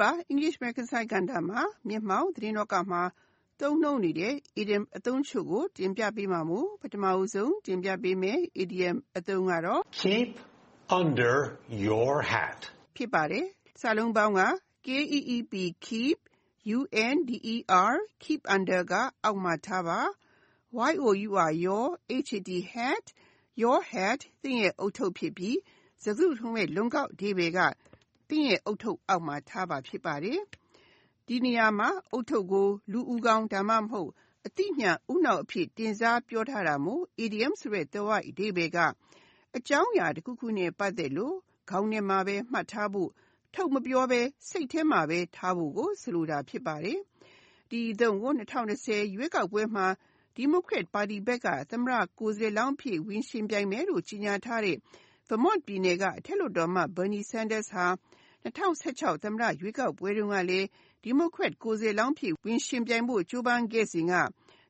ပါ English American စာကဏ္ဍမှာ မျက်မှောက်သတင်းတော့ကမှာ သုံးနှုန်းနေတဲ့ idiom အသုံးချုပ်ကို တင်ပြပေးမှာမို့ ပထမအဆုံးတင်ပြပေးမယ် idiom အသုံးကတော့ Keep under your hat. ဖြစ်ပါတယ်စာလုံးပေါင်းက keep keep under keep under ကအောက်မှာထားပါ your your hat your hat သင်ရဲ့အုတ်ထုပ်ဖြစ်ပြီးစကားစုတခုလုံးရဲ့လုံးကောက်အဓိပ္ပာယ်က သင်ရဲ့အုတ်ထုပ်အောက်မှာထားပါဖြစ်ပါတယ်။ဒီနေရာမှာ အုတ်ထုပ်ကို လူဦးခေါင်းဒါမှမဟုတ်အတိညာဦးနှောက်အဖြစ် တင်စားပြောထားတာမို့ idiom ဆိုတဲ့သွယ်ဝိုက်အဓိပ္ပာယ်က အကြောင်းအရာတစ်ခုခုနဲ့ပတ်သက်လို့ ခေါင်းထဲမှာပဲမှတ်ထားဖို့ ထုတ်မပြောဘဲ စိတ်ထဲမှာပဲထားဖို့ကို ဆိုလိုတာဖြစ်ပါတယ်။ဒီအသုံးကို2020ရွေးကောက်ပွဲမှာ ဒီမိုကရက်ပါတီဘက်က သမ္မတကိုယ်စားလှယ်လောင်းအဖြစ် ဝင်ယှဉ်ပြိုင်မယ်လို့ ကြေညာထားတဲ့ Vermont ပြည်နယ်က အထက်လွှတ်တော်အမတ် Bernie Sanders ဟာ 2016သမ္မတရွေးကောက်ပွဲတုန်းကလည်း ဒီမိုကရက်ကိုယ်စားလှယ်လောင်းအဖြစ် ဝင်ယှဉ်ပြိုင်ဖို့ ကြိုးပမ်းခဲ့စဉ်က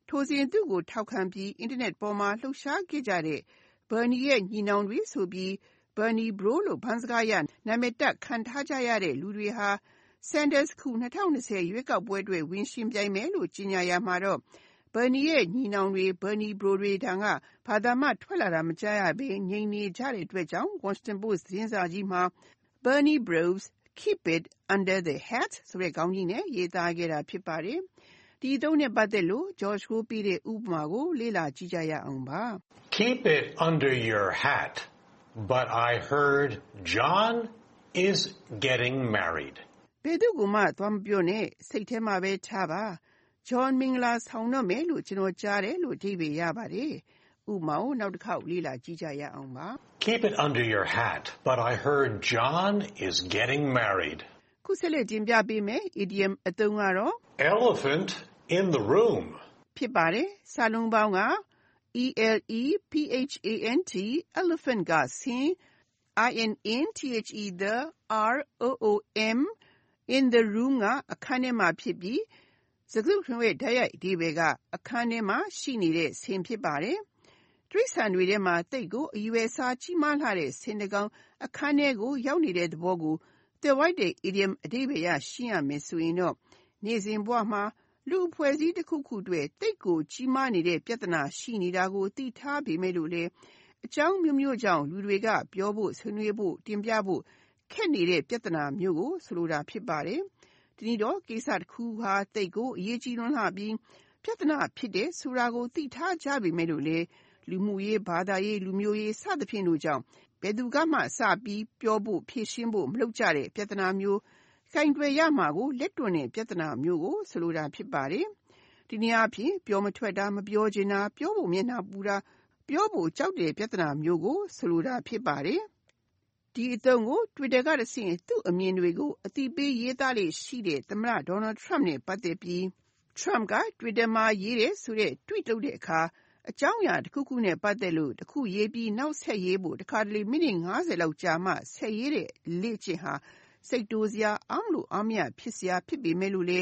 ထိုစဉ် သူ့ကိုထောက်ခံပြီး အင်တာနက်ပေါ်မှာ လှုပ်ရှားခဲ့ကြတဲ့ Bernie ရဲ့ ညီနောင်တွေဆိုပြီး Bernie Bro လို့ ဘန်းစကားအရ နာမည်တပ်ခံထားကြရတဲ့ လူတွေဟာ Sanders အခု2020ရွေးကောက်ပွဲအတွက် ဝင်ယှဉ်ပြိုင်မယ်လို့ ကြေညာရာမှာတော့ Bernie ရဲ့ ညီနောင်တွေ Bernie Bro တွေထံက ဘာသံမှ ထွက်လာတာ မကြားရဘဲ ငြိမ်နေကြတဲ့အတွက်ကြောင့် Washington Post သတင်းစာကြီးမှာ Bernie Bros keep it under their hat ဆိုတဲ့ခေါင်းကြီးနဲ့ရေးသားခဲ့တာဖြစ်ပါတယ်။ဒီအသုံးနဲ့ပတ်သက်လို့ George ကိုပေးတဲ့ဥပမာကိုလေ့လာကြည့်ကြရအောင်ပါ Keep it under your hat. But I heard John is getting married. ။ဘယ်သူ့ကိုမှသွားမပြောနဲ့စိတ်ထဲမှာပဲထားပါ John မင်္ဂလာဆောင်တော့မယ်လို့ကျွန်တော်ကြားတယ်လို့အဓိပ္ပာယ်ရပါတယ်။ဥပမာကိုနောက်တစ်ခေါက်လေ့လာကြည့်ကြရအောင်ပါ Keep it under your hat. But I heard John is getting married. ။ခုဆက်လက်တင်ပြပေးမယ် idiom အသုံးကတော့ Elephant in the room. ဖြစ်ပါတယ်။စာလုံးပေါင်းက E L E P H A N T elephant ကဆင်း I N N T H E the R O O M in the room ကအခန်းထဲမှာဖြစ်ပြီးစကားစုတခုလုံးရဲ့တိုက်ရိုက်အဓိပ္ပာယ်ကအခန်းထဲမှာရှိနေတဲ့ဆင်းဖြစ်ပါတယ်။ တိရစ္ဆာန်တွေထဲမှာ သိပ်ကိုအရွယ်အစားကြီးမားလှတဲ့ ဆင်းတကောင် အခန်းထဲကို ရောက်နေတဲ့သဘောကို သွယ်ဝိုက်တဲ့ idiom အဓိပ္ပာယ်ရရှင်းရမယ်ဆိုရင်တော့ နေ့စဉ်ဘဝမှာ လူအဖွဲ့အစည်းတစ်ခုခုအတွက် သိပ်ကိုကြီးမားနေတဲ့ ပြဿနာရှိနေတာကို သိထားပေမဲ့လို့လေအကြောင်းမျိုးမျိုးကြောင့် လူတွေက ပြောဖို့ ဆွေးနွေးဖို့ တင်ပြဖို့ ခက်နေတဲ့ ပြဿနာမျိုးကို ဆိုလိုတာ ဖြစ်ပါတယ်။ဒီနေ့တော့ ကိစ္စတစ်ခုဟာ သိပ်ကိုအရေးကြီးလွန်းလှပြီး ပြဿနာ ဖြစ်တဲ့ဆိုတာကို သိထားကြပေမဲ့လို့လေ လူမှုရေး ဘာသာရေး လူမျိုးရေး စသဖြင့်တို့ကြောင့် ဘယ်သူကမှ စပြီးပြောဖို့ ဖြေရှင်းဖို့ မလုပ်ကြတဲ့ ပြဿနာမျိုးကင်တွယ်ရမှာကို လက်တွန့်တဲ့ ပြဿနာမျိုးကို ဆိုလိုတာ ဖြစ်ပါတယ်။ဒီနည်းအားဖြင့် ပြောမထွက်တာ မပြောချင်တာ ပြောဖို့ မျက်နှာပူတာ ပြောဖို့ ကြောက်တဲ့ ပြဿနာမျိုးကို ဆိုလိုတာ ဖြစ်ပါတယ်။ဒီအသုံးကို Twitter ကတဆင့် သူ့အမြင်တွေကိုအတိပေးရေးသားလေ့ရှိတဲ့ သမ္မတ Donald Trump နဲ့ ပတ်သက်ပြီး Trump က Twitter မှာ ရေးတယ်ဆိုတဲ့ tweet လုပ်တဲ့အခါ အကြောင်းအရာတစ်ခုခုနဲ့ ပတ်သက်လို့တစ်ခုရေးပြီး နောက်ဆက်ရေးဖို့ တခါတလေ မိနစ်90လောက်ကြာမှ ဆက်ရေးတဲ့လေ့ကျင့်ဟာ စိတ်တိုးစရာ အားမလို့အားမရ ဖြစ်စရာ ဖြစ်ပေမဲ့လို့လေ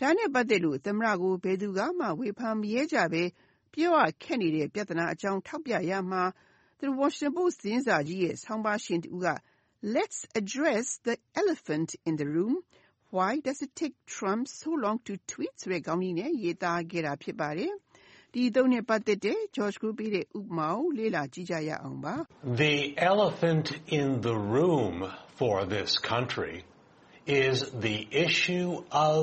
ဒါနဲ့ပတ်သက်လို့ သမ္မတကို ဘယ်သူကမှ ဝေဖန်မရဲကြပဲပြောရခက်နေတဲ့ ပြဿနာအကြောင်း ထောက်ပြရမှာ The Washington Post သတင်းစာကြီးရဲ့ ဆောင်းပါးရှင်တူက Let's address the elephant in the room. Why does it take Trump so long to tweet ဆိုတဲ့ ခေါင်းကြီးနဲ့ ရေးသားခဲ့တာ ဖြစ်ပါတယ်။ ဒီအသုံးနဲ့ပတ်သက်တဲ့ George ကိုပေးတဲ့ဥပမာကိုလေ့လာကြည့်ကြရအောင်ပါ။ The elephant in the room for this country is the issue of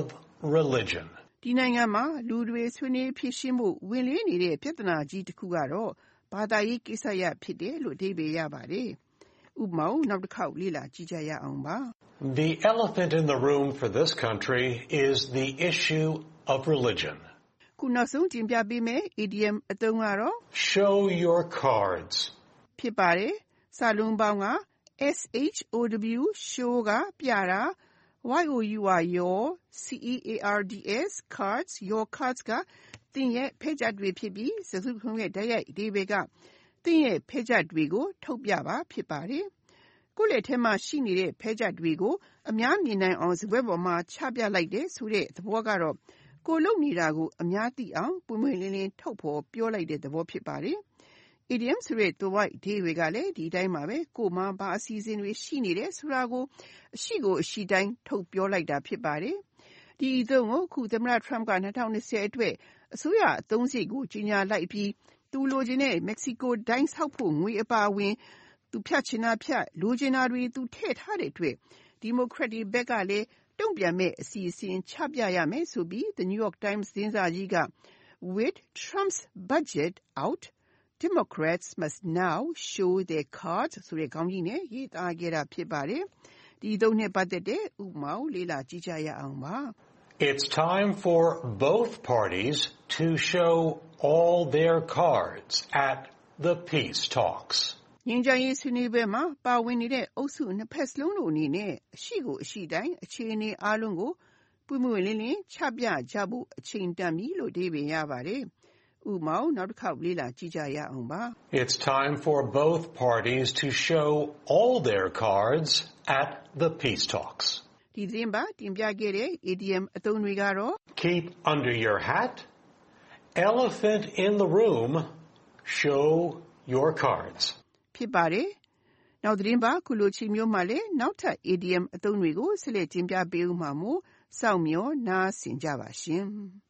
religion. ဒီနိုင်ငံမှာလူတွေဆွေးနွေးဖြေရှင်းဖို့ဝင်လေးနေတဲ့ပြဿနာကြီးတစ်ခုကတော့ဘာသာရေးကိစ္စရပ်ဖြစ်တယ်လို့အဓိပ္ပာယ်ရပါတယ်။ဥပမာကိုနောက်တစ်ခေါက်လေ့လာကြည့်ကြရအောင်ပါ The elephant in the room for this country is the issue of religion. ။ ခုနောက်ဆုံးတင်ပြပေးမယ် idiom အသုံးကတော့ Show your cards. ဖြစ်ပါတယ်။စာလုံးပေါင်းက SHOW show ကပြတာ YOU your CARDS cards your cards က သင်ရဲ့ ဖဲ့ချပ်တွေဖြစ်ပြီး စကားစုတခုလုံးရဲ့ တိုက်ရိုက်အဓိပ္ပာယ်က သင်ရဲ့ ဖဲ့ချပ်တွေကို ထုတ်ပြပါ ဖြစ်ပါတယ်။ကိုယ့်လက်ထဲမှာ ရှိနေတဲ့ ဖဲ့ချပ်တွေကို အများမြင်နိုင်အောင် စားပွဲပေါ်မှာ ချပြလိုက်တယ်ဆိုတဲ့ သဘောကတော့ ကိုယ်လုပ်နေတာကို အများသိအောင် ပွင့်ပွင့်လင်းလင်း ထုတ်ဖော်ပြောလိုက်တဲ့သဘော ဖြစ်ပါတယ် idiom ဆိုတဲ့ သွယ်ဝိုက်အဓိပ္ပါယ်ကလည်း ဒီအတိုင်းပါပဲ ကိုယ်မှာ ဘာအစီအစဉ်တွေ ရှိနေတယ်ဆိုတာကို အရှိကိုအရှိတိုင်း ထုတ်ပြောလိုက်တာ ဖြစ်ပါတယ် ဒီအသုံးကို အခု သမ္မတ Trump က2020အတွက် အစိုးရအသုံးစရိတ်ကို ကြီးညာလိုက်ပြီး သူလိုချင်တဲ့ မက္ကဆီကိုဒိုင်းဆောက်ဖို့ ငွေအပါအဝင် သူဖြတ်ချင်တာဖြတ် လိုချင်တာတွေ သူထည့်ထားတဲ့အတွက် ဒီမိုကရက်တွေဘက်ကလည်းတုံ့ပြန်မဲ့အစီအစဉ်ချပြရမယ်ဆိုပြီး The New York Times သတင်းစာကြီးက With Trump's budget out Democrats must now show their cards ဆိုတဲ့ခေါင်းကြီးနဲ့ရေးသားခဲ့တာဖြစ်ပါတယ်။ဒီသုံးနဲ့ပတ်သက်တဲ့ဥပမာကိုလေ့လာကြည့်ကြရအောင်ပါ။ It's time for both parties to show all their cards at the peace talks. ငြိမ်းချမ်းရေးဆွေးနွေးပွဲမှာပါဝင်နေတဲ့အုပ်စုနှစ်ဖက်စလုံးတို့အနေနဲ့အရှိကိုအရှိတိုင်းအခြေအနေအားလုံးကိုပွင့်ပွင့်လင်းလင်းချပြကြဖို့အချိန်တန်ပြီလို့အဓိပ္ပာယ်ရပါတယ်။ဥပမာကိုနောက်တစ်ခေါက်လေ့လာကြည့်ကြရအောင်ပါ။ It's time for both parties to show all their cards at the peace talks. ဒီသတင်းပတ်တင်ပြခဲ့တဲ့ idiom အသုံးတွေကတော့ Keep under your hat, elephant in the room, show your cards. ဖြစ်ပါတယ်။နောက်သတင်းပတ်ခုလိုချိန်မျိုးမှာလည်းနောက်ထပ် idiom အသုံးတွေကိုဆက်လက်တင်ပြပေးဦးမှာမို့စောင့်မျှော်နားဆင်ကြပါရှင်။